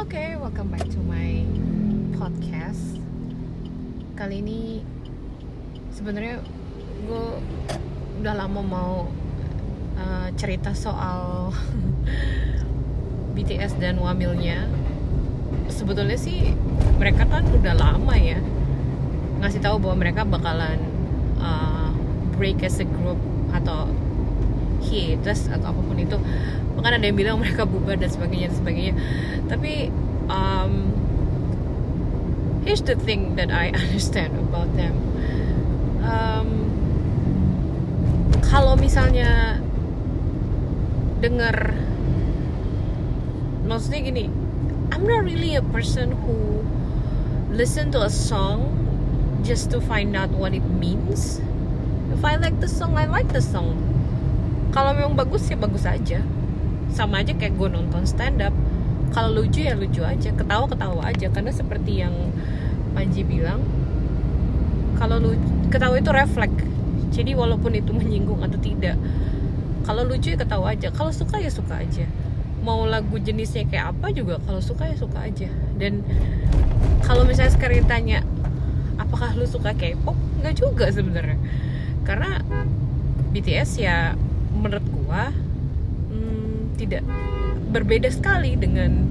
Oke, welcome back to my podcast. Kali ini sebenarnya gue udah lama mau uh, cerita soal BTS dan Wamilnya. Sebetulnya sih mereka kan udah lama ya ngasih tahu bahwa mereka bakalan uh, break as a group atau hiatus atau apa pun itu bahkan ada yang bilang mereka bubar dan sebagainya dan sebagainya. Tapi um, here's the thing that I understand about them. Um, kalau misalnya dengar maksudnya gini I'm not really a person who listen to a song just to find out what it means. If I like the song I like the song kalau memang bagus ya bagus aja. Sama aja kayak gue nonton stand up kalau lucu ya lucu aja. Ketawa ketawa aja. Karena seperti yang Panji bilang kalau lu ketawa itu refleks. Jadi walaupun itu menyinggung atau tidak kalau lucu ya ketawa aja. Kalau suka ya suka aja. Mau lagu jenisnya kayak apa juga kalau suka ya suka aja. Dan kalau misalnya sekarang ditanya apakah lu suka K-pop? Nggak juga sebenarnya. Karena BTS ya menurut gua tidak berbeda sekali dengan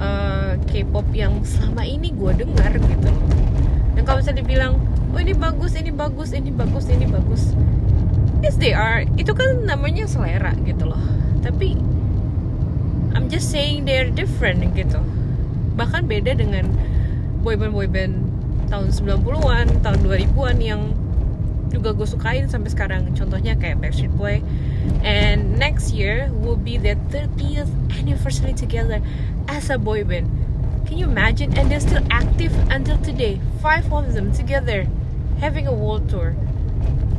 uh, K-pop yang selama ini gue dengar gitu. Dan kalau misalnya dibilang oh ini bagus ini bagus ini bagus ini bagus yes they are. Itu kan namanya selera gitu loh. Tapi I'm just saying they're different gitu. Bahkan beda dengan boyband boyband tahun 90-an tahun 2000-an yang juga gue sukain sampai sekarang. Contohnya kayak Backstreet Boy. And next year will be their 30th anniversary together as a boy band. Can you imagine? And they're still active until today. Five of them together having a world tour.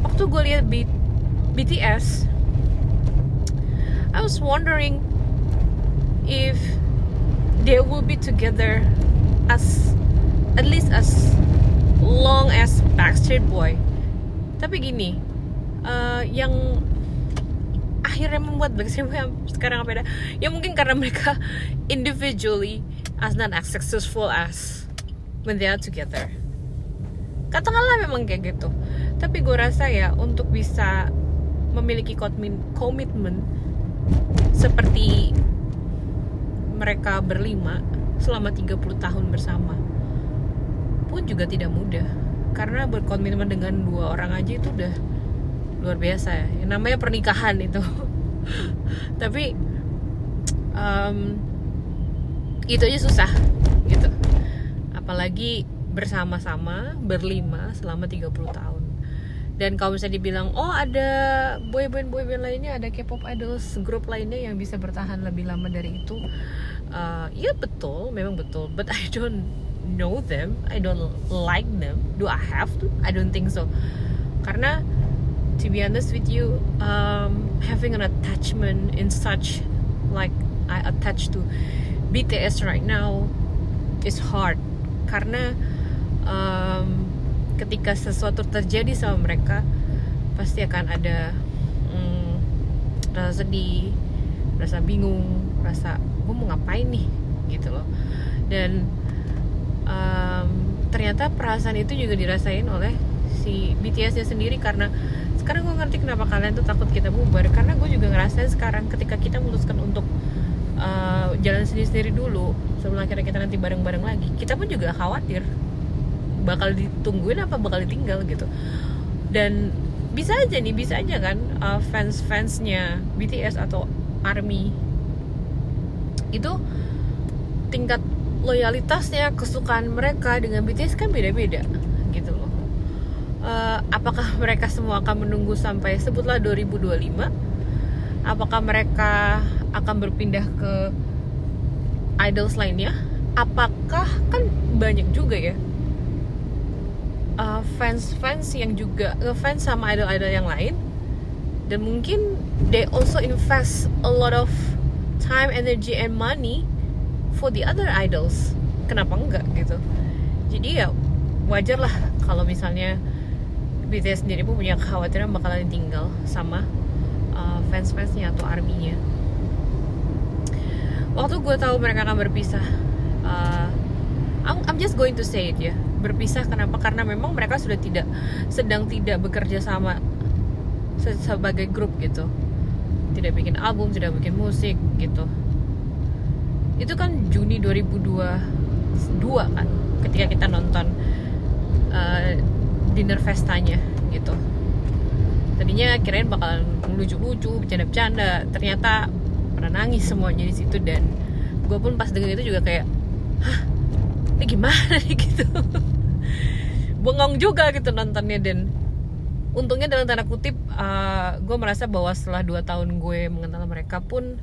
Waktu gue lihat B BTS I was wondering if they will be together as at least as long as Backstreet Boy tapi gini uh, yang akhirnya membuat Boy sekarang apa ya? Ya mungkin karena mereka individually as not as successful as when they are together. Katakanlah memang kayak gitu. Tapi gue rasa ya untuk bisa memiliki komitmen seperti mereka berlima selama 30 tahun bersama pun juga tidak mudah karena berkomitmen dengan dua orang aja itu udah luar biasa ya. Yang namanya pernikahan itu. Tapi um, itu aja susah gitu. Apalagi bersama-sama berlima selama 30 tahun. Dan kalau misalnya dibilang oh ada boyband boyband lainnya ada K-pop idols grup lainnya yang bisa bertahan lebih lama dari itu uh, ya betul memang betul. But I don't know them I don't like them. Do I have to? I don't think so. Karena to be honest with you um, having an attachment in such like I attach to BTS right now is hard. Karena um, ketika sesuatu terjadi sama mereka pasti akan ada mm, rasa sedih rasa bingung rasa gue mau ngapain nih? Gitu loh. Dan um, ternyata perasaan itu juga dirasain oleh si BTS-nya sendiri karena sekarang gue ngerti kenapa kalian tuh takut kita bubar. Karena gue juga ngerasain sekarang ketika kita memutuskan untuk uh, jalan sendiri-sendiri dulu sebelum akhirnya kita nanti bareng-bareng lagi kita pun juga khawatir bakal ditungguin apa bakal ditinggal gitu. Dan bisa aja nih bisa aja kan uh, fans-fansnya BTS atau ARMY itu tingkat loyalitasnya kesukaan mereka dengan BTS kan beda-beda gitu loh. Uh, apakah mereka semua akan menunggu sampai sebutlah 2025 apakah mereka akan berpindah ke idols lainnya? Apakah kan banyak juga ya fans-fans uh, yang juga ngefans sama idol-idol yang lain dan mungkin they also invest a lot of time, energy, and money for the other idols. Kenapa enggak gitu. Jadi ya wajar lah kalau misalnya BTS sendiri pun punya kekhawatiran bakalan ditinggal sama uh, fans-fansnya atau arminya waktu gue tahu mereka akan berpisah uh, I'm, I'm just going to say it ya. Berpisah kenapa? Karena memang mereka sudah tidak sedang tidak bekerja sama sebagai grup gitu. Tidak bikin album tidak bikin musik gitu itu kan Juni 2022 kan? Ketika kita nonton uh, dinner festanya gitu. Tadinya kirain bakalan lucu-lucu bercanda-bercanda. Ternyata pernah nangis semuanya di situ dan gue pun pas denger itu juga kayak hah? Ini gimana nih? Gitu. Bengong juga gitu nontonnya dan untungnya dalam tanda kutip uh, eh, gue merasa bahwa setelah 2 tahun gue mengenal mereka pun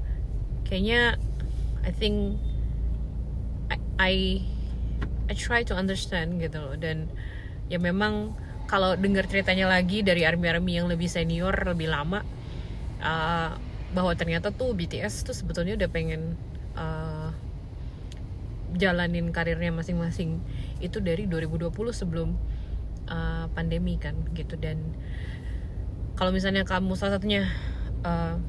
kayaknya I think I I, I try to understand gitu. Loh dan ya memang kalau dengar ceritanya lagi dari army-army yang lebih senior lebih lama uh, bahwa ternyata tuh BTS tuh sebetulnya udah pengen uh, jalanin karirnya masing-masing. Itu dari 2020 sebelum uh, pandemi kan gitu. Dan kalau misalnya kamu salah satunya uh,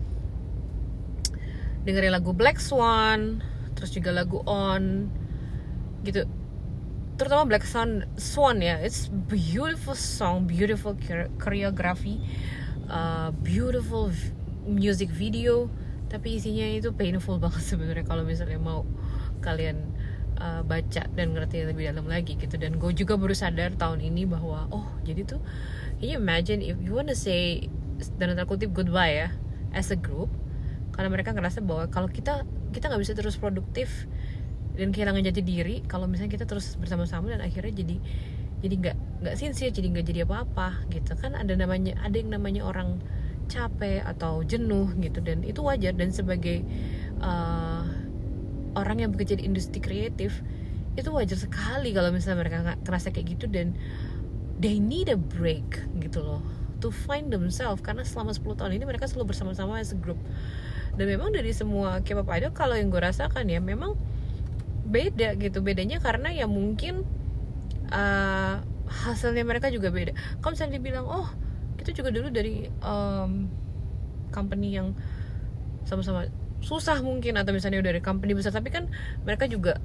dengerin lagu Black Swan terus juga lagu On gitu. Terutama Black Swan Swan ya it's beautiful song beautiful choreography uh, beautiful music video tapi isinya itu painful banget sebenarnya kalau misalnya mau kalian uh, baca dan ngerti lebih dalam lagi gitu. Dan gue juga baru sadar tahun ini bahwa oh jadi tuh can you imagine if you wanna say dan tanda kutip goodbye ya as a group karena mereka ngerasa bahwa kalau kita kita nggak bisa terus produktif dan kehilangan jati diri kalau misalnya kita terus bersama-sama dan akhirnya jadi jadi nggak nggak sincere jadi nggak jadi apa-apa gitu. Kan ada namanya ada yang namanya orang capek atau jenuh gitu. Dan itu wajar. Dan sebagai uh, orang yang bekerja di industri kreatif itu wajar sekali kalau misalnya mereka nggak kerasa kayak gitu. Dan they need a break gitu loh to find themselves. Karena selama 10 tahun ini mereka selalu bersama-sama as a group dan memang dari semua K-pop idol kalau yang gue rasakan ya memang beda gitu. Bedanya karena ya mungkin uh, hasilnya mereka juga beda. Kalau misalnya dibilang oh kita juga dulu dari um, company yang sama-sama susah mungkin atau misalnya dari company besar tapi kan mereka juga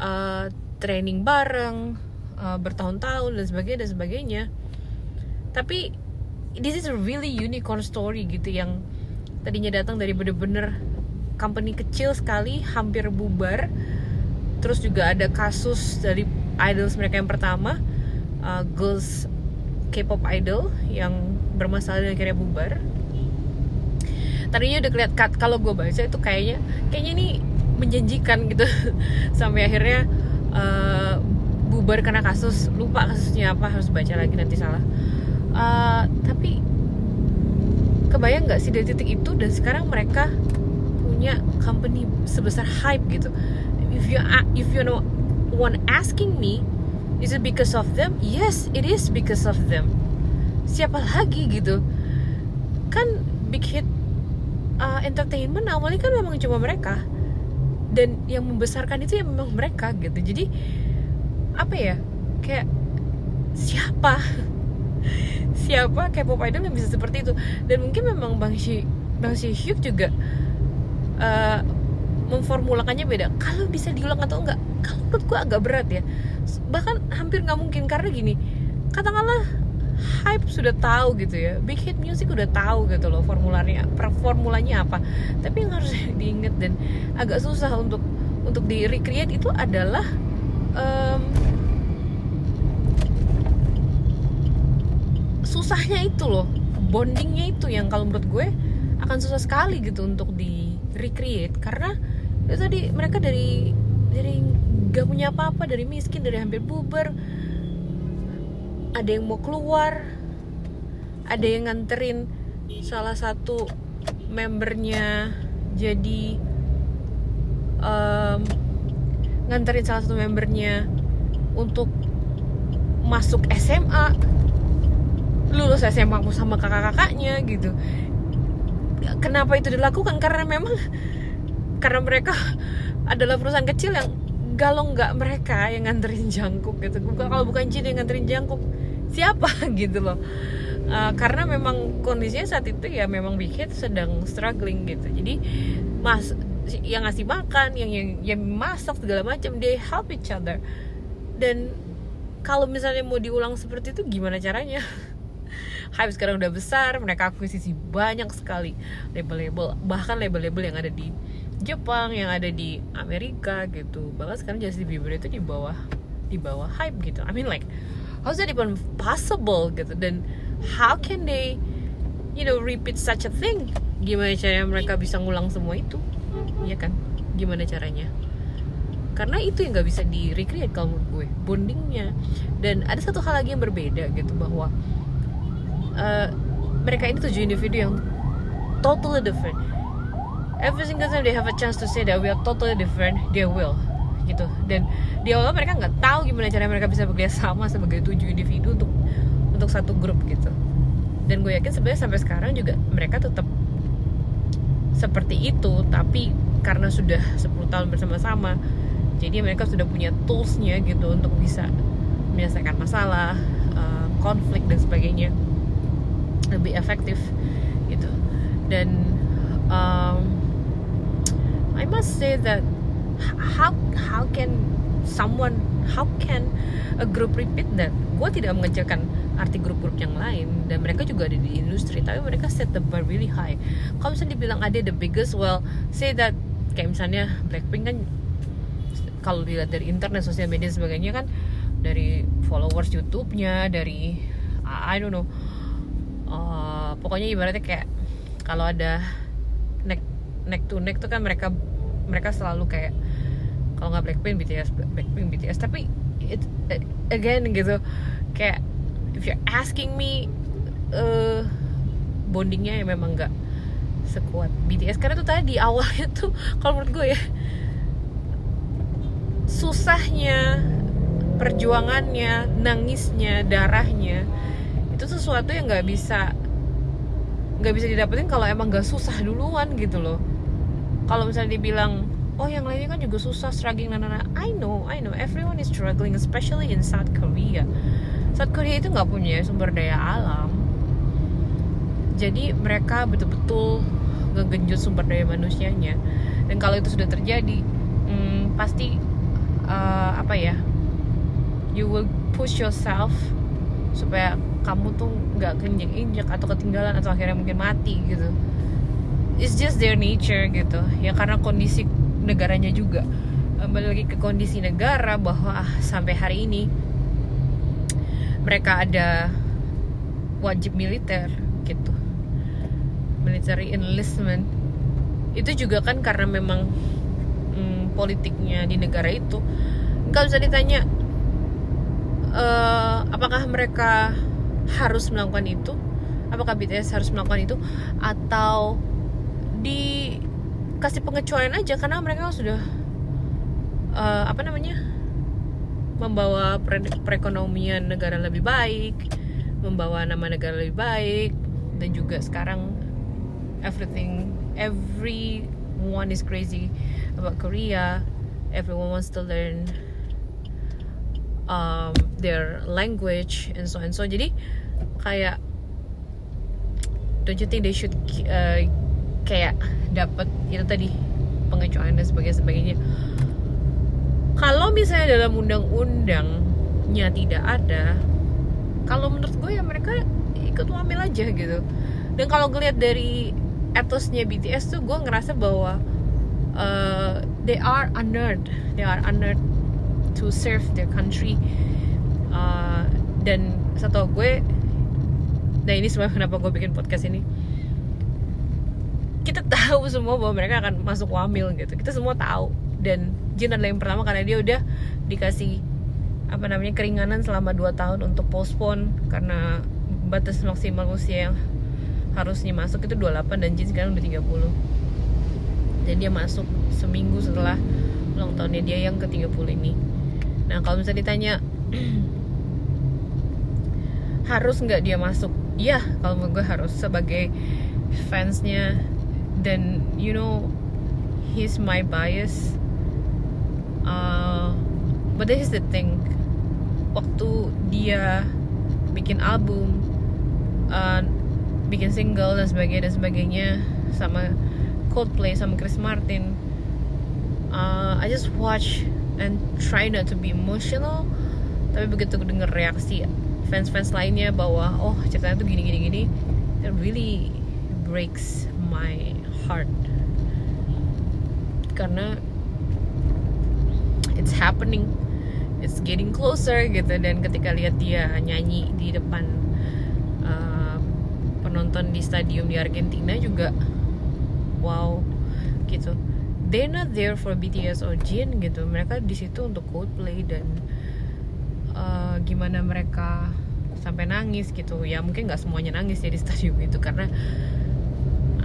uh, training bareng uh, bertahun-tahun dan sebagainya dan sebagainya. Tapi this is a really unicorn story gitu yang tadinya datang dari bener-bener company kecil sekali hampir bubar. Terus juga ada kasus dari idols mereka yang pertama uh, girls K-pop idol yang bermasalah dan akhirnya bubar. Tadinya udah kelihatan kalau gue baca itu kayaknya kayaknya ini menjanjikan gitu. Sampai akhirnya uh, bubar karena kasus lupa kasusnya apa harus baca lagi nanti salah. Uh, tapi kebayang nggak sih dari titik itu? Dan sekarang mereka punya company sebesar hype gitu. If you if you know one asking me is it because of them? Yes it is because of them. Siapa lagi gitu? Kan big hit uh, entertainment awalnya kan memang cuma mereka. Dan yang membesarkan itu ya memang mereka gitu. Jadi apa ya? Kayak siapa siapa kayak pop idol yang bisa seperti itu. Dan mungkin memang bang Shi bang Shi Hyuk juga uh, memformulakannya beda. Kalau bisa diulang atau enggak kalau menurut gue agak berat ya. Bahkan hampir nggak mungkin karena gini katakanlah hype sudah tahu gitu ya. Big hit music udah tahu gitu loh formulanya formulanya apa. Tapi yang harus diingat dan agak susah untuk untuk di recreate itu adalah um, susahnya itu loh. Bondingnya itu yang kalau menurut gue akan susah sekali gitu untuk di recreate. Karena itu tadi mereka dari dari gak punya apa-apa dari miskin dari hampir bubar ada yang mau keluar ada yang nganterin salah satu membernya jadi um, nganterin salah satu membernya untuk masuk SMA lulus SMA sama kakak-kakaknya gitu. Kenapa itu dilakukan? Karena memang karena mereka adalah perusahaan kecil yang kalau nggak mereka yang nganterin jangkuk gitu. Kalau bukan Jin yang nganterin jangkuk siapa? Gitu loh. Uh, karena memang kondisinya saat itu ya memang Big Hit sedang struggling gitu. Jadi mas yang ngasih makan yang yang yang masak segala macam they help each other. Dan kalau misalnya mau diulang seperti itu gimana caranya Hype sekarang udah besar mereka akuisisi banyak sekali label-label bahkan label-label yang ada di Jepang yang ada di Amerika gitu. Bahkan sekarang Justin Bieber itu di bawah di bawah hype gitu. I mean like how's that even possible gitu? Dan how can they you know repeat such a thing? Gimana caranya mereka bisa ngulang semua itu? Ya kan? Gimana caranya? Karena itu yang nggak bisa di recreate kalau menurut gue bondingnya. Dan ada satu hal lagi yang berbeda gitu bahwa uh, mereka ini tujuh individu yang totally different. Every single time they have a chance to say that we are totally different they will gitu. Dan di awal mereka nggak tahu gimana cara mereka bisa bekerja sama sebagai tujuh individu untuk untuk satu grup gitu. Dan gue yakin sebenarnya sampai sekarang juga mereka tetap seperti itu tapi karena sudah 10 tahun bersama-sama jadi mereka sudah punya toolsnya gitu untuk bisa menyelesaikan masalah uh, konflik dan sebagainya lebih efektif gitu. Dan um, I must say that how how can someone how can a group repeat that? Gue tidak mengecilkan arti grup-grup yang lain dan mereka juga ada di industri tapi mereka set the bar really high. Kalau misalnya dibilang ada the biggest well say that kayak misalnya Blackpink kan kalau dilihat dari internet sosial media sebagainya kan dari followers YouTube-nya dari I don't know pokoknya ibaratnya kayak kalau ada neck neck to neck tuh kan mereka mereka selalu kayak kalau nggak Blackpink BTS Blackpink BTS tapi it again gitu kayak if you're asking me uh, bondingnya ya memang nggak sekuat BTS karena tuh tadi awalnya tuh kalau menurut gue ya susahnya perjuangannya nangisnya darahnya itu sesuatu yang nggak bisa nggak bisa didapetin kalau emang nggak susah duluan gitu loh. Kalau misalnya dibilang oh yang lainnya kan juga susah struggling nah, nah, nah. I know I know. Everyone is struggling especially in South Korea. South Korea itu nggak punya sumber daya alam. Jadi mereka betul-betul ngegenjot sumber daya manusianya. Dan kalau itu sudah terjadi hmm, pasti uh, apa ya you will push yourself supaya kamu tuh nggak keinjak injak atau ketinggalan atau akhirnya mungkin mati gitu. It's just their nature gitu. Ya karena kondisi negaranya juga. Kembali lagi ke kondisi negara bahwa ah, sampai hari ini mereka ada wajib militer gitu. Military enlistment. Itu juga kan karena memang politiknya di negara itu. Kalau bisa ditanya uh, apakah mereka harus melakukan itu apakah BTS harus melakukan itu atau dikasih pengecualian aja karena mereka sudah uh, apa namanya membawa perekonomian negara lebih baik membawa nama negara lebih baik dan juga sekarang everything everyone is crazy about Korea. Everyone wants to learn um, their language and so and so. Jadi kayak don't you think they should uh, kayak dapat itu tadi pengecualian dan sebagainya sebagainya. Kalau misalnya dalam undang-undangnya tidak ada, kalau menurut gue ya mereka ikut wamil aja gitu. Dan kalau ngeliat dari etosnya BTS tuh gue ngerasa bahwa uh, they are honored they are honored to serve their country. Uh, dan satu gue nah ini sebenarnya kenapa gue bikin podcast ini. Kita tahu semua bahwa mereka akan masuk wamil gitu. Kita semua tahu. Dan Jin adalah yang pertama karena dia udah dikasih apa namanya keringanan selama 2 tahun untuk postpone karena batas maksimal usia yang harusnya masuk itu 28 dan Jin sekarang udah 30 dan dia masuk seminggu setelah ulang tahunnya dia yang ke 30 ini nah kalau misalnya ditanya harus nggak dia masuk? Iya kalau menurut gue harus sebagai fansnya. Dan you know he's my bias. Uh, but this is the thing. Waktu dia bikin album uh, bikin single dan sebagainya dan sebagainya sama Coldplay sama Chris Martin uh, I just watch and try not to be emotional tapi begitu denger reaksi fans-fans lainnya bahwa oh ceritanya tuh gini gini gini it really breaks my heart. Karena it's happening it's getting closer gitu dan ketika lihat dia nyanyi di depan uh, penonton di stadium di Argentina juga wow gitu they're not there for BTS or Jin gitu. Mereka di situ untuk Coldplay dan uh, gimana mereka sampai nangis gitu. Ya mungkin nggak semuanya nangis ya di stadium itu karena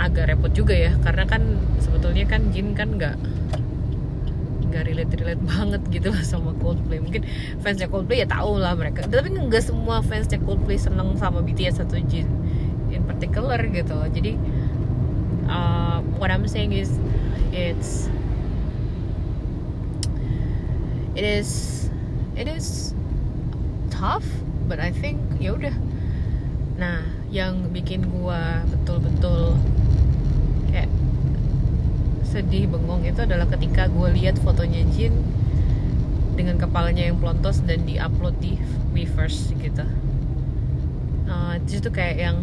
agak repot juga ya. Karena kan sebetulnya kan Jin kan nggak nggak relate relate banget gitu sama Coldplay. Mungkin fansnya Coldplay ya tau lah mereka. Tapi nggak semua fansnya Coldplay seneng sama BTS atau Jin in particular gitu. Jadi uh, what I'm saying is it's it is it is tough but I think ya udah. Nah yang bikin gua betul-betul kayak sedih bengong itu adalah ketika gue lihat fotonya Jin dengan kepalanya yang pelontos dan diupload di Weverse gitu. Uh, itu tuh kayak yang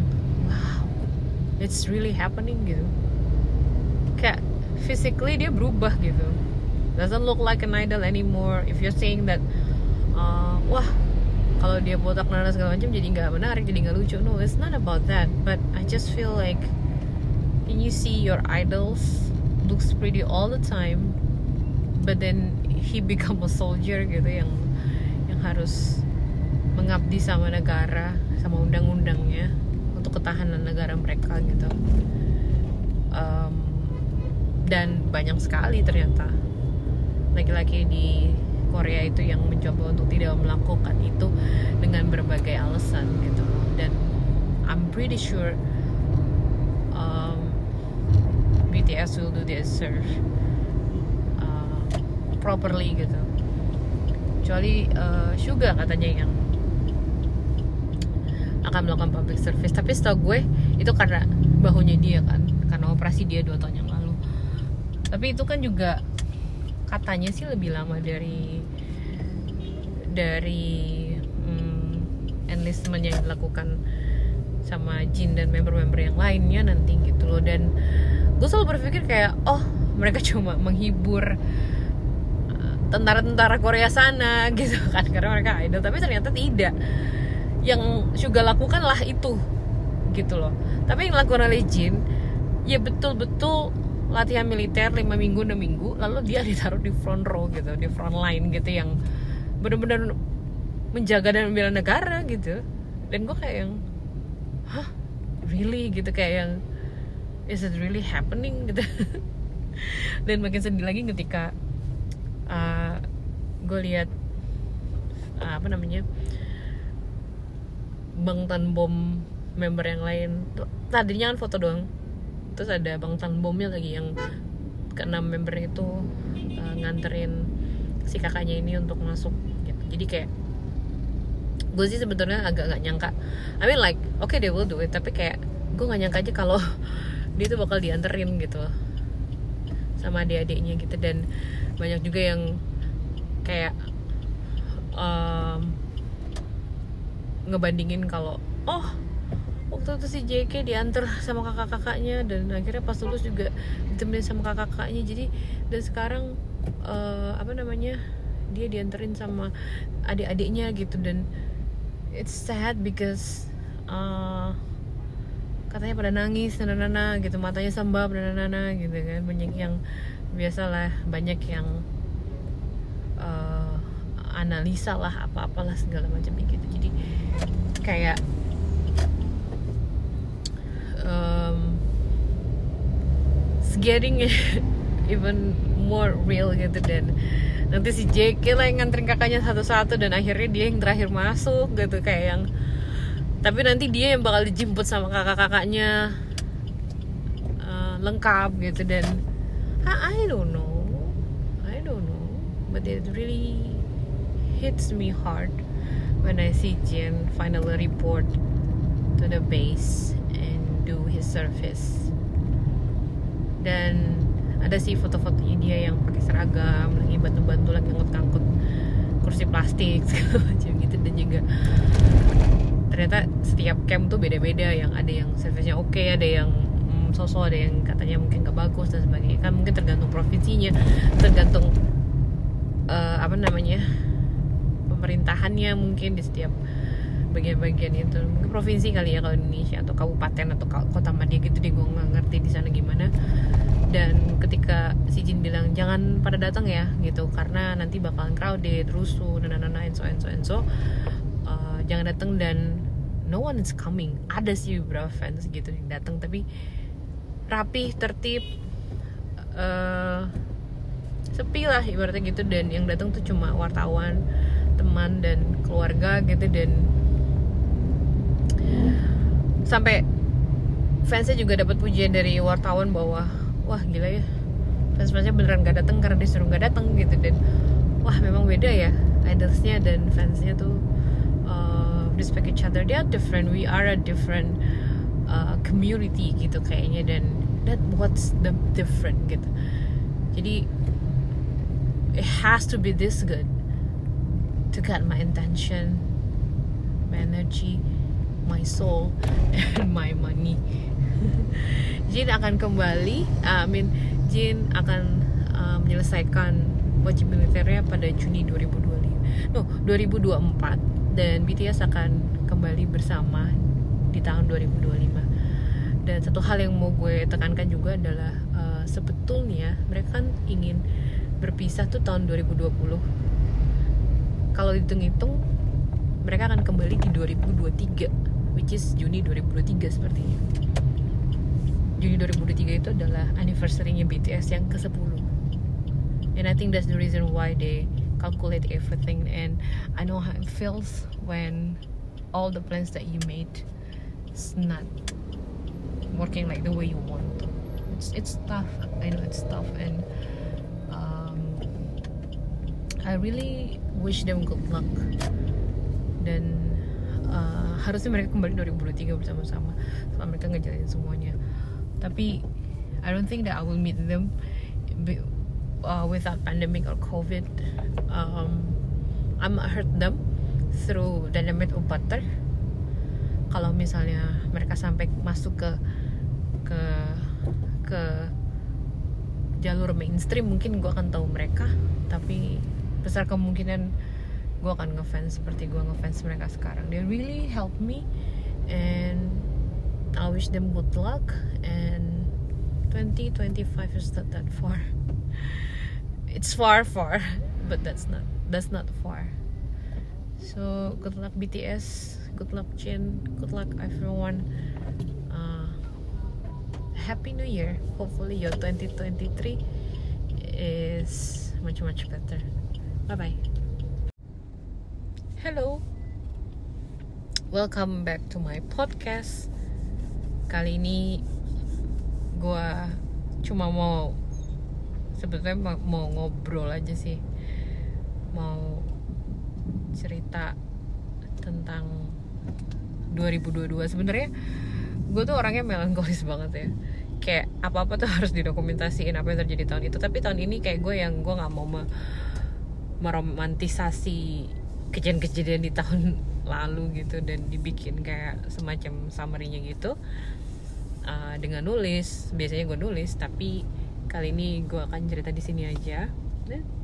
wow it's really happening gitu. Kayak physically dia berubah gitu. Doesn't look like an idol anymore. If you're saying that uh, wah kalau dia botak dan segala macam jadi nggak menarik jadi nggak lucu. No it's not about that. But I just feel like when you see your idols looks pretty all the time but then he become a soldier gitu yang yang harus mengabdi sama negara sama undang-undangnya untuk ketahanan negara mereka gitu. Um, dan banyak sekali ternyata laki-laki di Korea itu yang mencoba untuk tidak melakukan itu dengan berbagai alasan gitu. Dan I'm pretty sure BTS will do their serve uh, properly gitu. Kecuali uh, Suga katanya yang akan melakukan public service. Tapi setahu gue itu karena bahunya dia kan. Karena operasi dia dua tahun yang tapi itu kan juga katanya sih lebih lama dari dari hmm, enlistment yang dilakukan sama Jin dan member-member yang lainnya nanti gitu loh. Dan gue selalu berpikir kayak oh mereka cuma menghibur uh, tentara-tentara Korea sana gitu kan karena mereka idol. Tapi ternyata tidak. Yang juga lakukan lah itu gitu loh. Tapi yang dilakukan oleh Jin ya betul-betul latihan militer 5 minggu 6 minggu lalu dia ditaruh di front row gitu di front line gitu yang benar-benar menjaga dan membela negara gitu. Dan gue kayak yang hah? Really? gitu kayak yang is it really happening? gitu. Dan makin sedih lagi ketika uh, gue lihat uh, apa namanya bang tan bom member yang lain tadinya kan foto doang terus ada bang tan bomnya lagi yang keenam member itu uh, nganterin si kakaknya ini untuk masuk gitu. Jadi kayak gue sih sebetulnya agak gak nyangka. I mean like oke okay, they will do it tapi kayak gue gak nyangka aja kalau dia tuh bakal dianterin gitu. Sama adik-adiknya gitu. Dan banyak juga yang kayak um, ngebandingin kalau oh waktu itu si JK diantar sama kakak-kakaknya dan akhirnya pas lulus juga ditemenin sama kakak-kakaknya. Jadi dan sekarang uh, apa namanya dia dianterin sama adik-adiknya gitu. Dan it's sad because uh, katanya pada nangis nana gitu. Matanya sembab nana gitu kan. Banyak yang biasalah banyak yang uh, analisa lah apa apalah segala macam gitu. Jadi kayak um, getting even more real gitu dan. Nanti si JK lah yang nganterin kakaknya satu-satu dan akhirnya dia yang terakhir masuk gitu kayak yang tapi nanti dia yang bakal dijemput sama kakak-kakaknya uh, lengkap gitu dan. I, don't know. I don't know. But it really hits me hard when I see Jin finally report to the base do his service. Dan ada sih foto-fotonya dia yang pakai seragam bantu-bantu lagi ngangkut-ngangkut kursi plastik segala macam gitu. Dan juga ternyata setiap camp tuh beda-beda yang ada yang service-nya oke okay, ada yang mm, sosok ada yang katanya mungkin gak bagus dan sebagainya. Kan mungkin tergantung provinsinya tergantung uh, apa namanya pemerintahannya mungkin di setiap bagian-bagian itu. Mungkin provinsi kali ya kalau Indonesia atau kabupaten atau kota Madia gitu deh gue nggak ngerti di sana gimana. Dan ketika si Jin bilang jangan pada datang ya gitu karena nanti bakalan crowded rusuh dan dan and so and so and so uh, jangan datang dan no one is coming. Ada sih beberapa fans gitu yang datang tapi rapi tertib uh, sepi lah ibaratnya gitu. Dan yang datang tuh cuma wartawan teman dan keluarga gitu dan sampai fansnya juga dapat pujian dari wartawan bahwa wah gila ya. Fans-fansnya beneran gak datang karena disuruh gak datang gitu. Dan wah memang beda ya idolsnya dan fansnya tuh uh, respect each other. They are different. We are a different uh, community gitu kayaknya. Dan that what's the different gitu. Jadi it has to be this good to get my intention my energy my soul and my money. Jin akan kembali uh, I mean Jin akan uh, menyelesaikan wajib militernya pada Juni 2025 no 2024 dan BTS akan kembali bersama di tahun 2025 dan satu hal yang mau gue tekankan juga adalah uh, sebetulnya mereka kan ingin berpisah tuh tahun 2020 kalau dihitung-hitung mereka akan kembali di 2023 which is Juni 2023 sepertinya. Juni 2023 itu adalah anniversary-nya BTS yang ke-10 and I think that's the reason why they calculate everything. And I know how it feels when all the plans that you made is not working like the way you want. It's, it's tough. I know it's tough. And um, I really wish them good luck. Dan uh, harusnya mereka kembali 2023 bersama-sama setelah mereka ngejalanin semuanya. Tapi I don't think that I will meet them uh, without pandemic or COVID. Um, I might hurt them through dynamite or butter. Kalau misalnya mereka sampai masuk ke ke ke jalur mainstream mungkin gue akan tahu mereka. Tapi besar kemungkinan gue akan ngefans seperti gue ngefans mereka sekarang. They really help me and I wish them good luck and 2025 is not that far. It's far far but that's not that's not far. So good luck BTS good luck Jin good luck everyone. Uh, happy new year. Hopefully your 2023 is much much better. Bye bye hello. Welcome back to my podcast. Kali ini gue cuma mau sebetulnya mau ngobrol aja sih. Mau cerita tentang 2022 sebenarnya gue tuh orangnya melankolis banget ya. Kayak apa apa tuh harus didokumentasiin apa yang terjadi tahun itu. Tapi tahun ini kayak gue yang gue nggak mau meromantisasi kejadian-kejadian di tahun lalu gitu dan dibikin kayak semacam summary-nya gitu. Uh, dengan nulis biasanya gue nulis tapi kali ini gue akan cerita di sini aja.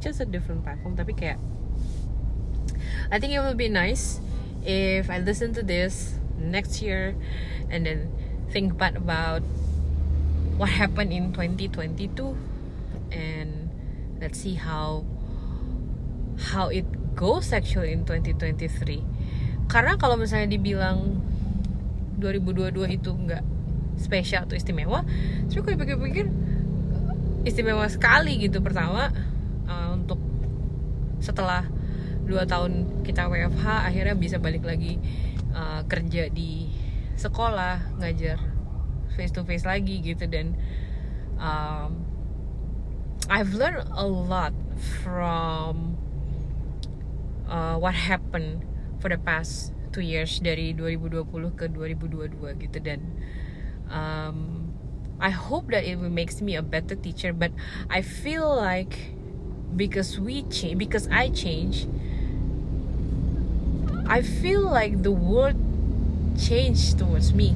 Just a different platform tapi kayak I think it will be nice if I listen to this next year and then think back about what happened in 2022 and let's see how how it goes actually in 2023 karena kalau misalnya dibilang 2022 itu enggak spesial atau istimewa tapi gue pikir-pikir istimewa sekali gitu pertama uh, untuk setelah dua tahun kita WFH akhirnya bisa balik lagi uh, kerja di sekolah ngajar face to face lagi gitu. Dan um, I've learned a lot from uh, what happened for the past two years dari 2020 ke 2022 gitu. Dan um, I hope that it makes me a better teacher but I feel like because we change because I change I feel like the world change towards me.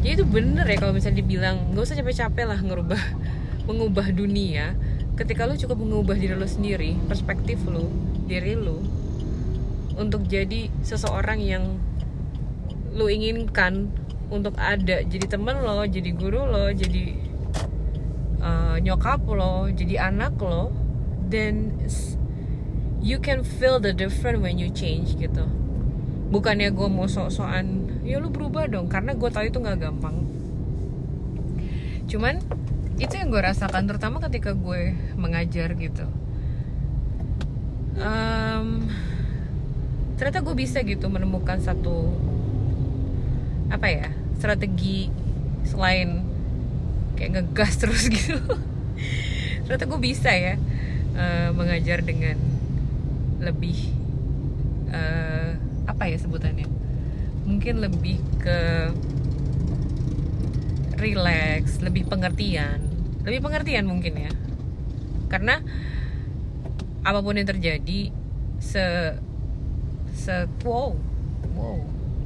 Jadi itu bener ya kalau misalnya dibilang nggak usah capek-capek lah ngerubah mengubah dunia. Ketika lu cukup mengubah diri lu sendiri perspektif lu diri lu untuk jadi seseorang yang lu inginkan untuk ada. Jadi temen lo jadi guru lo jadi uh, nyokap lo jadi anak lo then you can feel the different when you change gitu. Bukannya gue mau sok-sokan ya lu berubah dong karena gue tahu itu nggak gampang. Cuman itu yang gue rasakan terutama ketika gue mengajar gitu. Um, ternyata gue bisa gitu menemukan satu apa ya strategi selain kayak ngegas terus gitu. Ternyata gue bisa ya uh, mengajar dengan lebih uh, apa ya sebutannya mungkin lebih ke relax lebih pengertian lebih pengertian mungkin ya. Karena apa pun yang terjadi se se wow wow.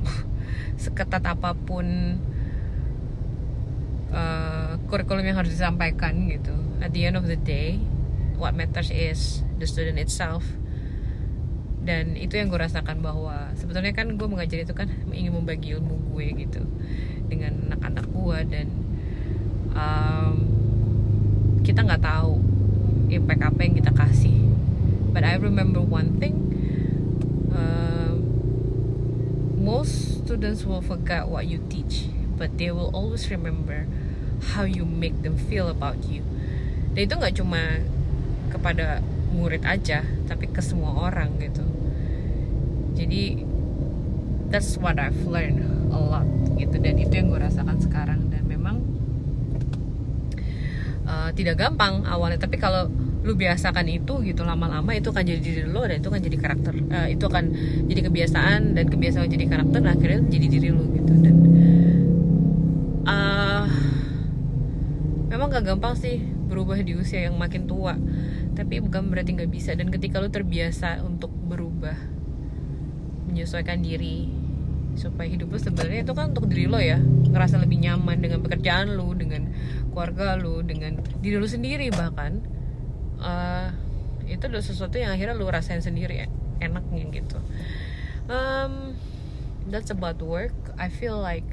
Seketat apa pun uh, kurikulum yang harus disampaikan gitu. At the end of the day what matters is the student itself. Dan itu yang gue rasakan bahwa sebetulnya kan gue mengajar itu kan ingin membagi ilmu gue gitu dengan anak-anak gue dan um, kita nggak tahu impact apa yang kita kasih. But I remember one thing uh, most students will forget what you teach but they will always remember how you make them feel about you. Dan itu nggak cuma kepada murid aja tapi ke semua orang gitu. Jadi that's what I've learned a lot gitu. Dan itu yang gue rasakan sekarang. Dan memang uh, tidak gampang awalnya. Tapi kalau lu biasakan itu gitu lama-lama itu akan jadi diri lo dan itu akan jadi karakter uh, itu akan jadi kebiasaan dan kebiasaan jadi karakter dan akhirnya jadi diri lo gitu. Dan uh, memang gak gampang sih berubah di usia yang makin tua. Tapi bukan berarti nggak bisa. Dan ketika lo terbiasa untuk berubah menyesuaikan diri supaya hidup lo sebenarnya itu kan untuk diri lo ya. Ngerasa lebih nyaman dengan pekerjaan lo dengan keluarga lo dengan diri lo sendiri bahkan uh, itu adalah sesuatu yang akhirnya lo rasain sendiri enaknya gitu. Um, that's about work. I feel like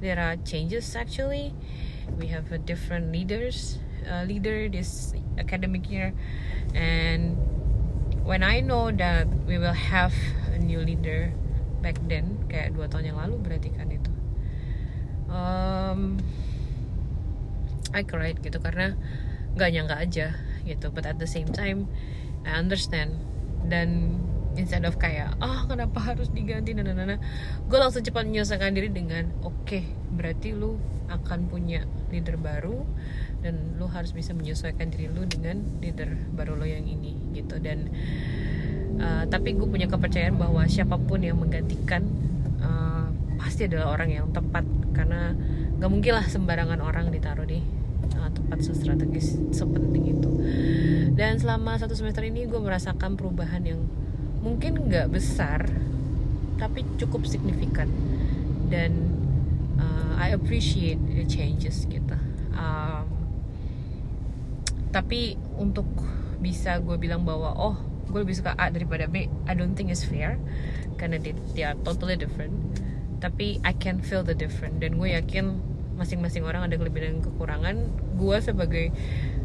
there are changes actually. We have a different leaders uh, leader this academic year. And when I know that we will have a new leader back then kayak dua tahun yang lalu berarti kan itu. Um, I cried gitu karena nggak nyangka aja gitu. But at the same time I understand. Dan instead of kayak ah oh, kenapa harus diganti? Nah, nah, nah, gue langsung cepat menyelesaikan diri dengan oke okay, berarti lu akan punya leader baru dan lu harus bisa menyesuaikan diri lu dengan leader baru lo yang ini gitu. Dan uh, tapi gue punya kepercayaan bahwa siapa pun yang menggantikan uh, pasti adalah orang yang tepat. Karena gak mungkin lah sembarangan orang ditaruh di uh, tempat strategis sepenting itu. Dan selama satu semester ini gue merasakan perubahan yang mungkin gak besar tapi cukup signifikan. Dan uh, I appreciate the changes gitu. Um, tapi untuk bisa gue bilang bahwa oh gue lebih suka A daripada B I don't think it's fair karena they are totally different. Tapi I can feel the different dan gue yakin masing-masing orang ada kelebihan dan kekurangan gue sebagai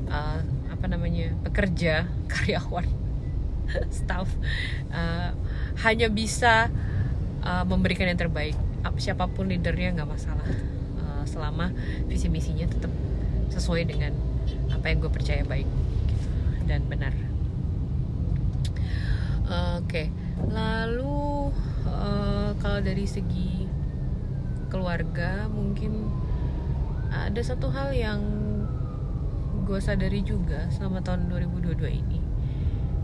uh, apa namanya pekerja karyawan staff uh, hanya bisa uh, memberikan yang terbaik siapa pun leadernya nggak masalah uh, selama visi misinya tetap sesuai dengan apa yang gue percaya baik gitu, dan benar uh, oke okay. lalu uh, kalau dari segi keluarga mungkin ada satu hal yang gue sadari juga selama tahun 2022 ini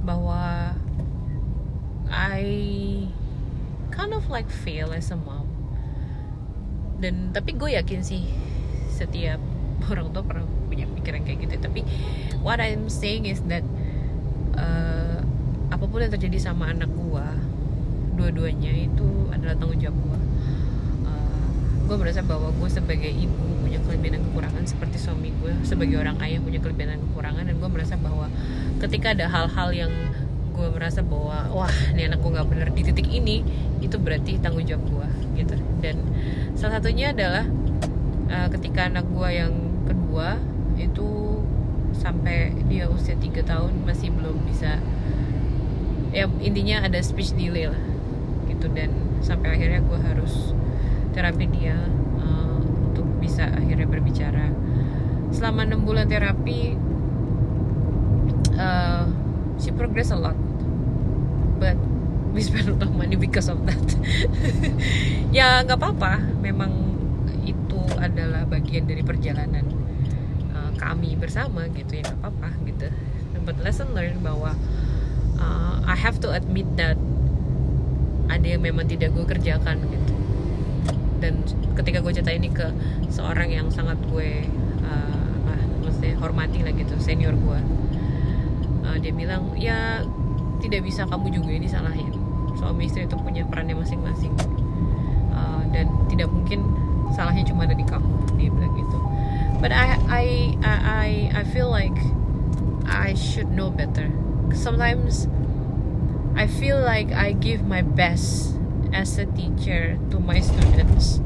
bahwa I kind of like fail as a mom. Dan tapi gue yakin sih setiap orang tua pernah punya pikiran kayak gitu. Tapi what I'm saying is that uh, apa pun yang terjadi sama anak gue dua-duanya itu adalah tanggung jawab gue uh, gue merasa bahwa gue sebagai ibu punya kelebihan dan kekurangan seperti suami gue sebagai orang ayah punya kelebihan dan kekurangan dan gue merasa bahwa ketika ada hal-hal yang gue merasa bahwa wah ini anakku nggak bener di titik ini itu berarti tanggung jawab gue gitu. Dan salah satunya adalah uh, ketika anak gue yang kedua itu sampai dia usia tiga tahun masih belum bisa ya intinya ada speech delay lah gitu. Dan sampai akhirnya gue harus terapi dia bisa akhirnya berbicara. Selama enam bulan terapi uh, she progress a lot. But we spend a lot of money because of that. Ya nggak apa-apa. Memang itu adalah bagian dari perjalanan uh, kami bersama gitu ya nggak apa-apa gitu. But lesson learned bahwa uh, I have to admit that ada yang memang tidak gue kerjakan gitu dan ketika gue cerita ini ke seorang yang sangat gue uh, ah, maksudnya hormati lah gitu senior gue uh, dia bilang ya tidak bisa kamu juga ini salahin suami istri itu punya perannya masing-masing uh, dan tidak mungkin salahnya cuma ada di kamu dia bilang gitu. But I I I I feel like I should know better. Sometimes I feel like I give my best as a teacher to my students.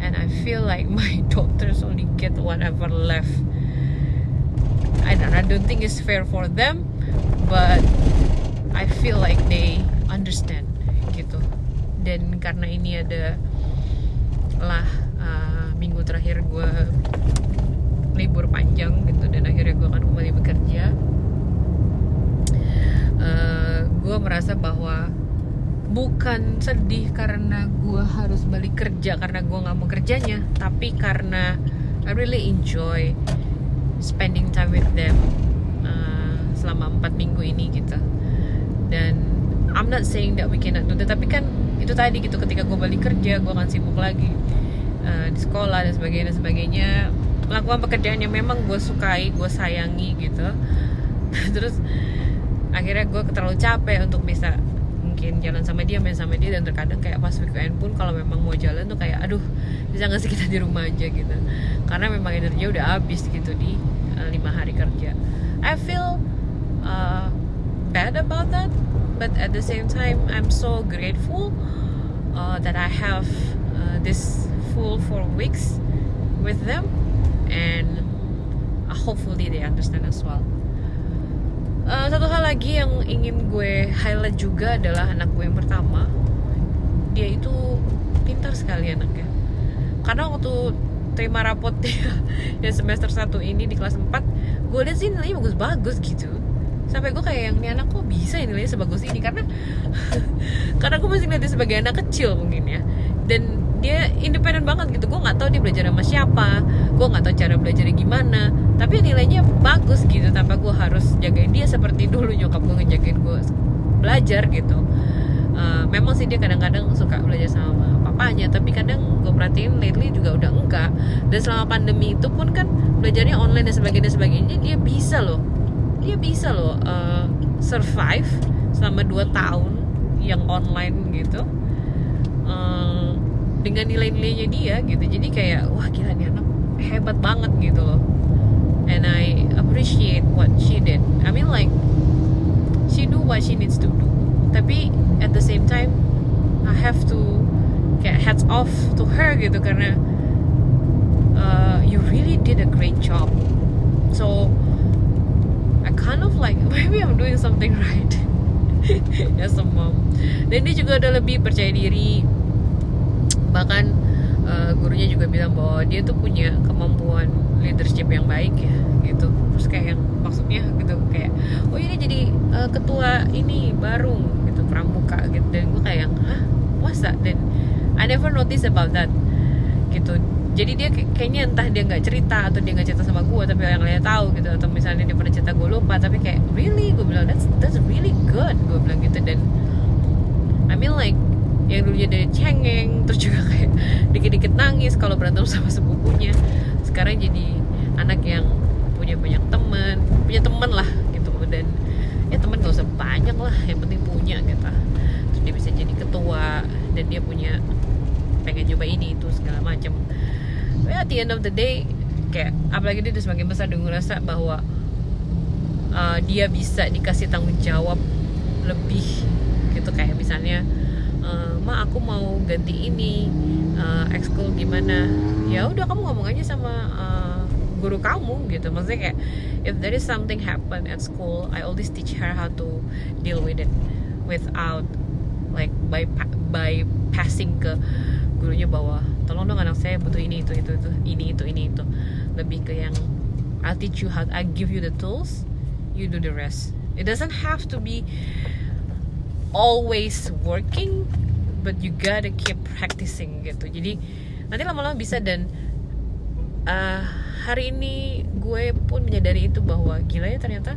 And I feel like my daughters only get whatever left. I don't, I don't think it's fair for them but I feel like they understand gitu. Dan karena ini ada lah uh, minggu terakhir gue libur panjang gitu dan akhirnya gue akan kembali bekerja. Uh, gue merasa bahwa bukan sedih karena gue harus balik kerja karena gue nggak mau kerjanya tapi karena I really enjoy spending time with them uh, selama empat minggu ini gitu. Dan I'm not saying that we cannot do that tapi kan itu tadi gitu ketika gue balik kerja gue akan sibuk lagi uh, di sekolah dan sebagainya dan sebagainya. Melakukan pekerjaan yang memang gue sukai gue sayangi gitu. Terus akhirnya gue terlalu capek untuk bisa mungkin jalan sama dia main sama dia dan terkadang kayak pas weekend pun kalau memang mau jalan tuh kayak aduh bisa nggak sih kita di rumah aja? gitu. Karena memang energinya udah habis gitu di uh, lima hari kerja. I feel uh, bad about that but at the same time I'm so grateful uh, that I have uh, this full four weeks with them and uh, hopefully they understand as well uh, satu hal lagi yang ingin gue highlight juga adalah anak gue yang pertama. Dia itu pintar sekali anaknya. Karena waktu terima rapot dia yang semester 1 ini di kelas 4 gue lihat sih nilainya bagus-bagus gitu. Sampai gue kayak yang ini anak kok bisa ya nilainya sebagus ini? Karena karena gue masih ngeliatnya sebagai anak kecil mungkin ya. Dan dia independen banget gitu. Gue nggak tahu dia belajar sama siapa gue nggak tahu cara belajarnya gimana. Tapi nilainya bagus gitu tanpa gue harus jagain dia seperti dulu nyokap gue ngejagain gue belajar gitu. Uh, memang sih dia kadang-kadang suka belajar sama papanya tapi kadang gue perhatiin lately juga udah enggak. Dan selama pandemi itu pun kan belajarnya online dan sebagainya sebagainya dia bisa loh. Dia bisa loh uh, survive selama 2 tahun yang online gitu. Uh, dengan nilai-nilainya dia gitu. Jadi kayak wah gila nih anak hebat banget gitu loh. And I appreciate what she did. I mean like she do what she needs to do. Tapi at the same time I have to get hats off to her gitu karena uh, you really did a great job. So kind of like maybe I'm doing something right. As a mom. Dan dia juga udah lebih percaya diri bahkan uh, gurunya juga bilang bahwa dia tuh punya kemampuan leadership yang baik ya gitu. Terus kayak yang maksudnya gitu kayak oh ini jadi uh, ketua ini baru gitu pramuka gitu. Dan gue kayak hah? Masa? Dan I never notice about that gitu. Jadi dia kayaknya entah dia nggak cerita atau dia nggak cerita sama gue tapi yang lain tahu gitu. Atau misalnya dia pernah cerita gue lupa. Tapi kayak really? Gue bilang that's that's really good gue bilang gitu. Dan I mean like yang dulunya dari cengeng terus juga kayak dikit-dikit nangis kalau berantem sama sepupunya. Sekarang jadi anak yang punya banyak teman punya teman lah gitu. Dan ya teman gak usah banyak lah yang penting punya gitu. Terus dia bisa jadi ketua dan dia punya pengen coba ini itu segala macam. Ya at the end of the day kayak apalagi dia udah semakin besar dia ngerasa bahwa uh, dia bisa dikasih tanggung jawab lebih gitu. Kayak misalnya uh, ma aku mau ganti ini uh, ekskul gimana? Ya udah kamu ngomong aja sama uh, guru kamu gitu. Maksudnya kayak if there is something happen at school I always teach her how to deal with it without like by by passing ke gurunya bahwa tolong dong anak saya butuh ini itu itu itu ini itu ini itu. Lebih ke yang I'll teach you how I give you the tools you do the rest. It doesn't have to be always working but you gotta keep practicing gitu. Jadi nanti lama-lama bisa dan uh, hari ini gue pun menyadari itu bahwa gila ya ternyata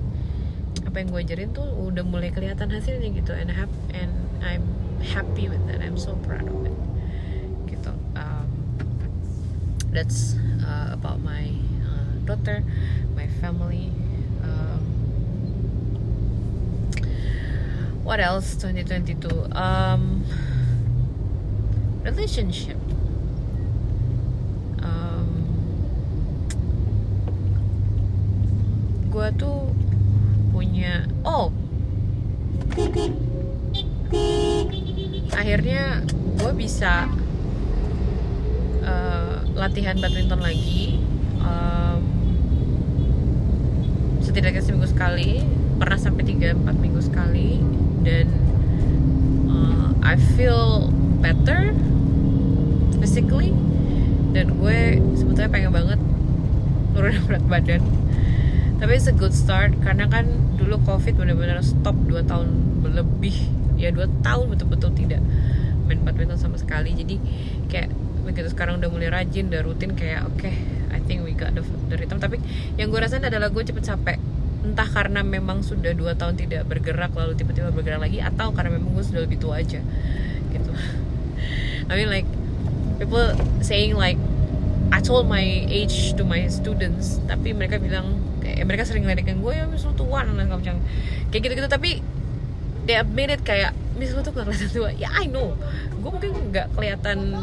apa yang gue ajarin tuh udah mulai kelihatan hasilnya gitu. And and I'm happy with that. I'm so proud of it. Gitu. Um, that's uh, about my uh, daughter my family um, what else? 2022 um, relationship. Gue tuh punya oh! Akhirnya gue bisa uh, latihan badminton lagi. Um, setidaknya seminggu sekali. Pernah sampai 3-4 minggu sekali dan uh, I feel better physically. Dan gue sebetulnya pengen banget nurunin berat badan. Tapi it's a good start karena kan dulu covid benar-benar stop 2 tahun lebih. Ya 2 tahun betul-betul tidak main badminton sama sekali. Jadi kayak begitu sekarang udah mulai rajin udah rutin kayak oke okay, I think we got the, the rhythm. Tapi yang gue rasain adalah gue cepet capek entah karena memang sudah dua tahun tidak bergerak lalu tiba-tiba bergerak lagi atau karena memang gue sudah lebih tua aja gitu. I mean like people saying like I told my age to my students tapi mereka bilang kayak mereka sering ngeledekin gue ya mis lu tua dan kayak gitu gitu tapi they admit it kayak mis lu tuh kelihatan tua. Ya I know. Gue mungkin nggak kelihatan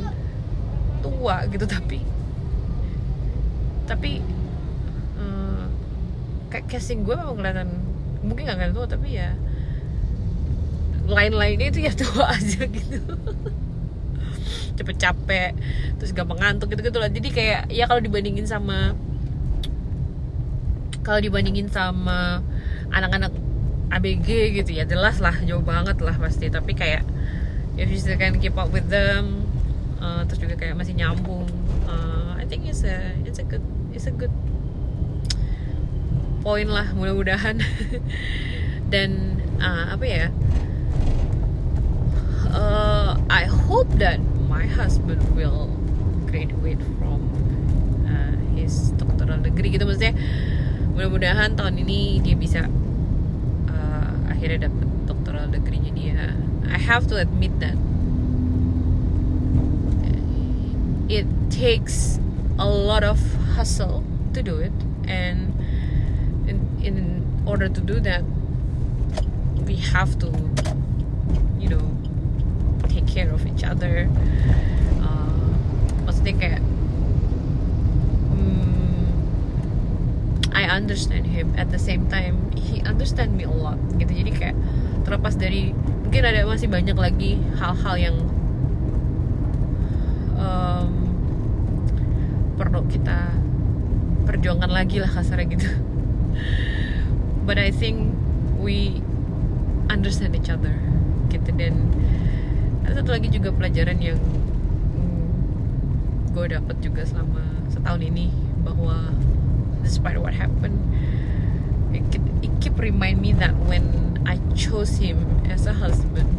tua gitu tapi tapi kayak casing gue memang kelihatan mungkin gak kelihatan tua tapi ya lain-lainnya itu ya tua aja gitu. Cepet capek terus gampang ngantuk gitu gitu lah. Jadi kayak ya kalau dibandingin sama kalau dibandingin sama anak-anak ABG gitu ya jelas lah jauh banget lah pasti. Tapi kayak if you still can keep up with them uh, terus juga kayak masih nyambung uh, I think it's a it's a good it's a good point lah mudah-mudahan. Dan uh, apa ya? Uh, I hope that my husband will graduate from uh, his doctoral degree gitu. Maksudnya mudah-mudahan tahun ini dia bisa uh, akhirnya dapat doctoral degree-nya dia. I have to admit that. It takes a lot of hustle to do it and in, order to do that we have to you know take care of each other. Uh, maksudnya kayak I understand him. At the same time he understand me a lot gitu. Jadi kayak terlepas dari mungkin ada masih banyak lagi hal-hal yang um, perlu kita perjuangkan lagi lah kasarnya gitu but I think we understand each other gitu. Dan ada satu lagi juga pelajaran yang hmm, gue dapet juga selama setahun ini bahwa despite what happened it, it keep remind me that when I chose him as a husband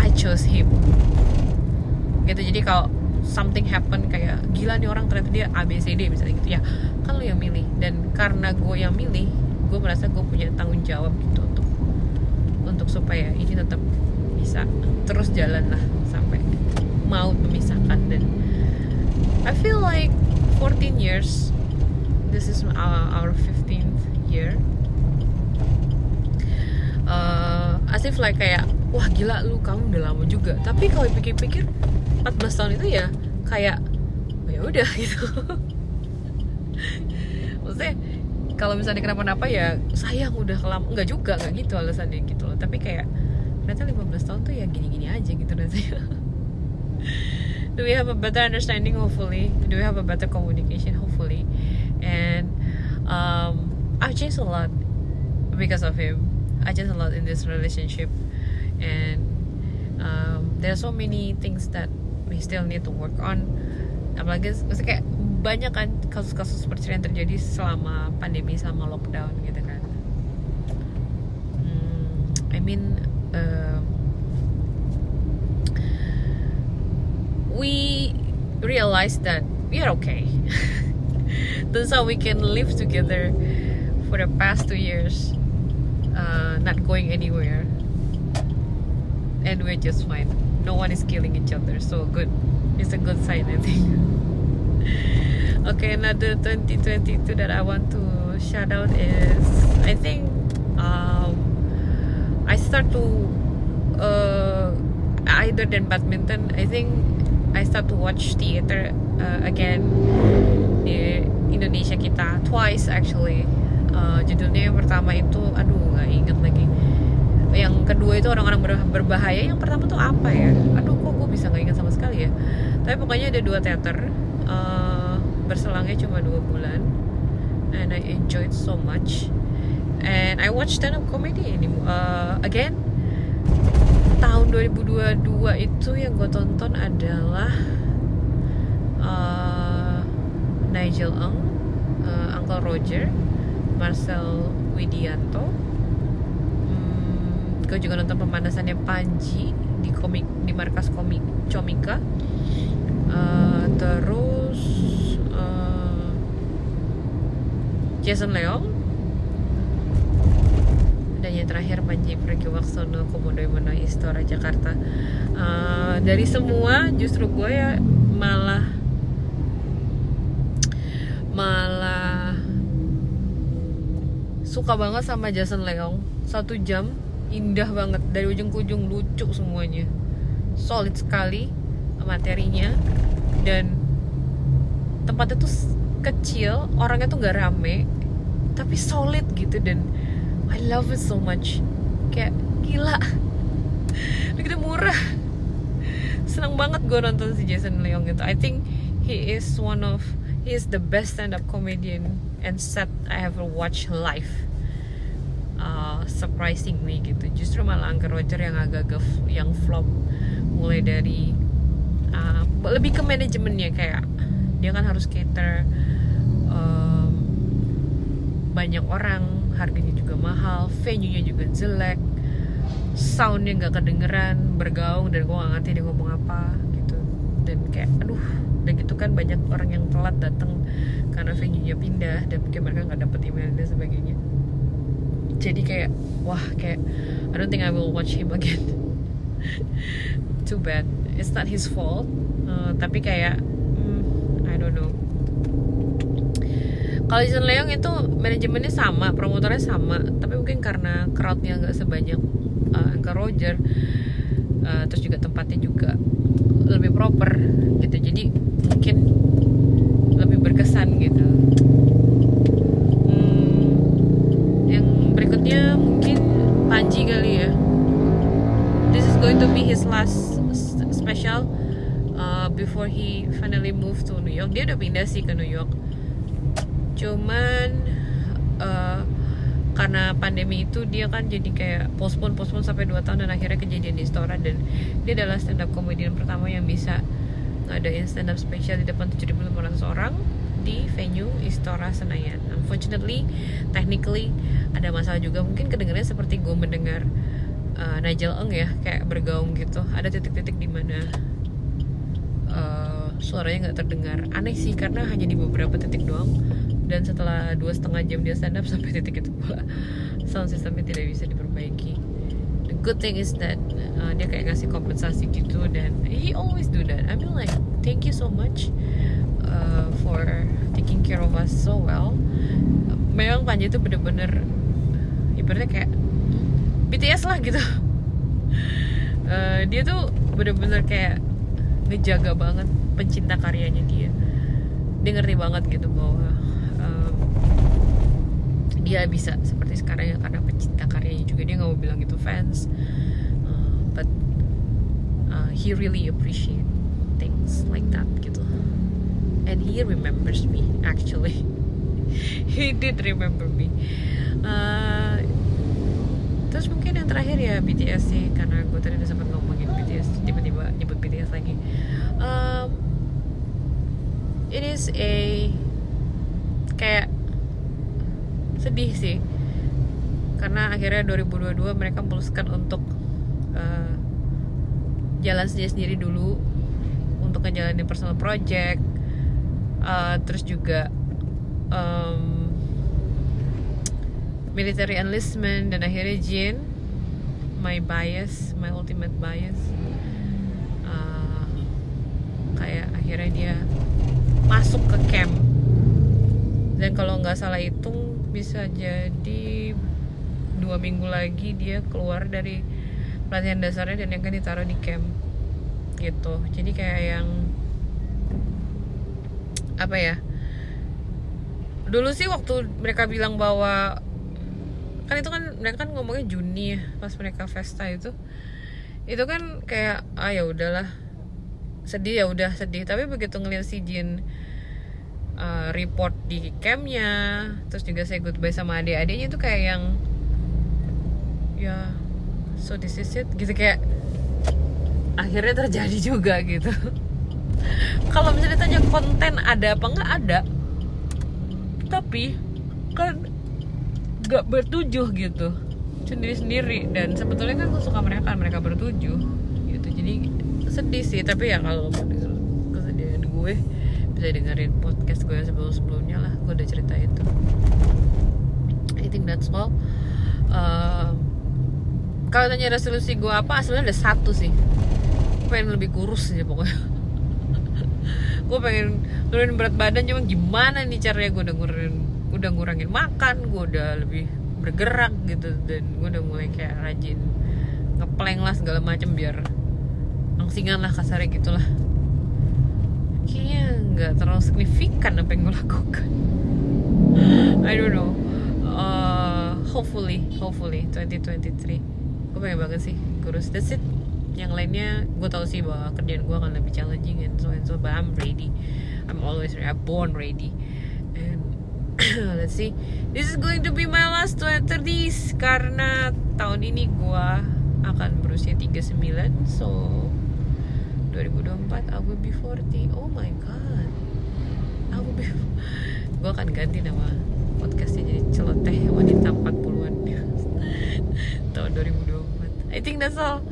I chose him. Gitu. Jadi kalau something happen kayak gila nih orang ternyata dia ABCD misalnya gitu. Ya kan lo yang milih. Dan karena gue yang milih gue merasa gue punya tanggung jawab gitu untuk untuk supaya ini tetap bisa terus jalan lah sampai mau memisahkan. Dan I feel like 14 years this is our, our 15th year. Asif like kayak wah gila lu kamu udah lama juga. Tapi kalau pikir-pikir 14 tahun itu ya kayak oh, ya udah gitu. Maksudnya kalau misalnya kenapa-napa ya sayang udah kelam nggak juga nggak gitu alasannya gitu loh. Tapi kayak ternyata 15 tahun tuh ya gini-gini aja gitu rasanya do we have a better understanding hopefully? Do we have a better communication hopefully? And um, I've changed a lot because of him. I changed a lot in this relationship. And um, there are so many things that we still need to work on. Apalagi maksudnya kayak banyak kan kasus-kasus seperti yang terjadi selama pandemi selama lockdown gitu kan. Hmm, I mean uh, we realized that we are okay. That's how we can live together for the past two years uh, not going anywhere. And we're just fine no one is killing each other so good. It's a good sign i think. Okay another 2022 that i want to shout out is i think um, i start to uh, either than badminton i think i start to watch theater uh, again Indonesia kita twice actually. Uh, judulnya yang pertama itu aduh nggak inget lagi yang kedua itu orang-orang ber berbahaya yang pertama tuh apa ya? Aduh kok gue bisa nggak ingat sama sekali ya. Tapi pokoknya ada dua teater uh, berselangnya cuma dua bulan and I enjoyed so much. And I watched stand up comedy ini uh, again. Tahun 2022 itu yang gue tonton adalah uh, Nigel Eng, uh, Uncle Roger, Marcel Widianto. Gue juga nonton pemanasannya Panji di komik di markas komik Comika. Uh, terus uh, Jason Leong. Dan yang terakhir Panji Pragiwaksono Komodo Mana Istora Jakarta. Uh, dari semua justru gue ya malah malah suka banget sama Jason Leong. Satu jam indah banget. Dari ujung ke ujung lucu semuanya. Solid sekali materinya. Dan tempatnya tuh kecil orangnya tuh gak rame tapi solid gitu. Dan I love it so much. Kayak gila. Begitu murah. Senang banget gue nonton si Jason Leong gitu I think he is one of he is the best stand up comedian and set I ever watched live uh, surprisingly gitu. Justru malah Angker Roger yang agak-agak yang flop. Mulai dari uh, lebih ke manajemennya kayak dia kan harus cater um, banyak orang harganya juga mahal venue-nya juga jelek soundnya nggak kedengeran bergaung dan gue gak ngerti dia ngomong apa gitu. Dan kayak aduh dan gitu kan banyak orang yang telat datang karena venue-nya pindah dan mungkin mereka nggak dapet email dan sebagainya jadi kayak wah kayak I don't think I will watch him again. Too bad. It's not his fault. Uh, tapi kayak hmm, I don't know. Kalau Jason Leong itu manajemennya sama promotornya sama tapi mungkin karena crowdnya nggak sebanyak uh, Angka Roger uh, terus juga tempatnya juga lebih proper gitu. Jadi mungkin special uh, before he finally move to New York dia udah pindah sih ke New York cuman uh, karena pandemi itu dia kan jadi kayak postpone postpone sampai 2 tahun dan akhirnya kejadian di Istora dan dia adalah stand up comedian pertama yang bisa ngadain stand up special di depan 7.500 orang di venue Istora Senayan. Unfortunately, technically ada masalah juga. Mungkin kedengarannya seperti gue mendengar uh, Nigel Eng ya, kayak bergaung gitu. Ada titik-titik di mana uh, suaranya nggak terdengar. Aneh sih karena hanya di beberapa titik doang dan setelah dua setengah jam dia stand up sampai titik itu pula sound systemnya tidak bisa diperbaiki the good thing is that uh, dia kayak ngasih kompensasi gitu dan he always do that I mean like thank you so much uh, for taking care of us so well memang Panji itu bener-bener ibaratnya kayak BTS lah gitu. Uh, dia tuh bener-bener kayak ngejaga banget pencinta karyanya dia. Dia ngerti banget gitu bahwa um, dia bisa seperti sekarang ya karena pencinta karyanya juga. Dia nggak mau bilang itu fans. Uh, but uh, he really appreciate things like that gitu. And he remembers me actually. He did remember me. Uh, terus mungkin yang terakhir ya BTS sih karena gue tadi udah sempat ngomongin BTS tiba-tiba nyebut BTS lagi. Um, it is a kayak sedih sih. Karena akhirnya 2022 mereka memutuskan untuk uh, jalan sendiri-sendiri dulu untuk ngejalanin personal project uh, terus juga um, military enlistment dan akhirnya Jin my bias my ultimate bias uh, kayak akhirnya dia masuk ke camp. Dan kalau nggak salah hitung bisa jadi dua minggu lagi dia keluar dari pelatihan dasarnya dan yang akan ditaruh di camp gitu. Jadi kayak yang apa ya dulu sih waktu mereka bilang bahwa kan itu kan mereka kan ngomongnya Juni ya pas mereka festa itu. Itu kan kayak ah ya udahlah. Sedih ya udah sedih. Tapi begitu ngeliat si Jin uh, report di campnya terus juga saya goodbye sama adik-adiknya itu kayak yang ya so this is it. Gitu kayak akhirnya terjadi juga gitu. Kalau misalnya ditanya konten ada apa nggak ada tapi kan gak bertujuh gitu. Sendiri-sendiri. Dan sebetulnya kan gue suka mereka mereka bertujuh gitu. Jadi sedih sih. Tapi ya kalau kesedihan gue bisa dengerin podcast gue sebelum sebelumnya lah. Gue udah cerita itu I think that's all. Uh, kalau tanya resolusi gue apa sebenarnya ada satu sih. Gue pengen lebih kurus aja pokoknya. Gue pengen nurunin berat badan cuma gimana nih caranya gue udah ngurangin udah ngurangin makan gue udah lebih bergerak gitu dan gue udah mulai kayak rajin ngepleng lah segala macem biar angsingan lah kasarnya gitulah. Kayaknya nggak terlalu signifikan apa yang gue lakukan. I don't know. Uh, hopefully hopefully 2023 gue pengen banget sih kurus. That's it. Yang lainnya gue tau sih bahwa kerjaan gue akan lebih challenging and so and so but I'm ready. I'm always ready. I'm born ready let's see. This is going to be my last 30s karena tahun ini gue akan berusia 39 so 2024 I will be 40 oh my god. I will be gue akan ganti nama podcastnya jadi celoteh wanita 40-an tahun 2024 I think that's all.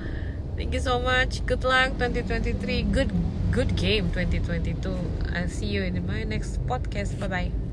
Thank you so much. Good luck 2023 good good game 2022 I'll see you in my next podcast. Bye bye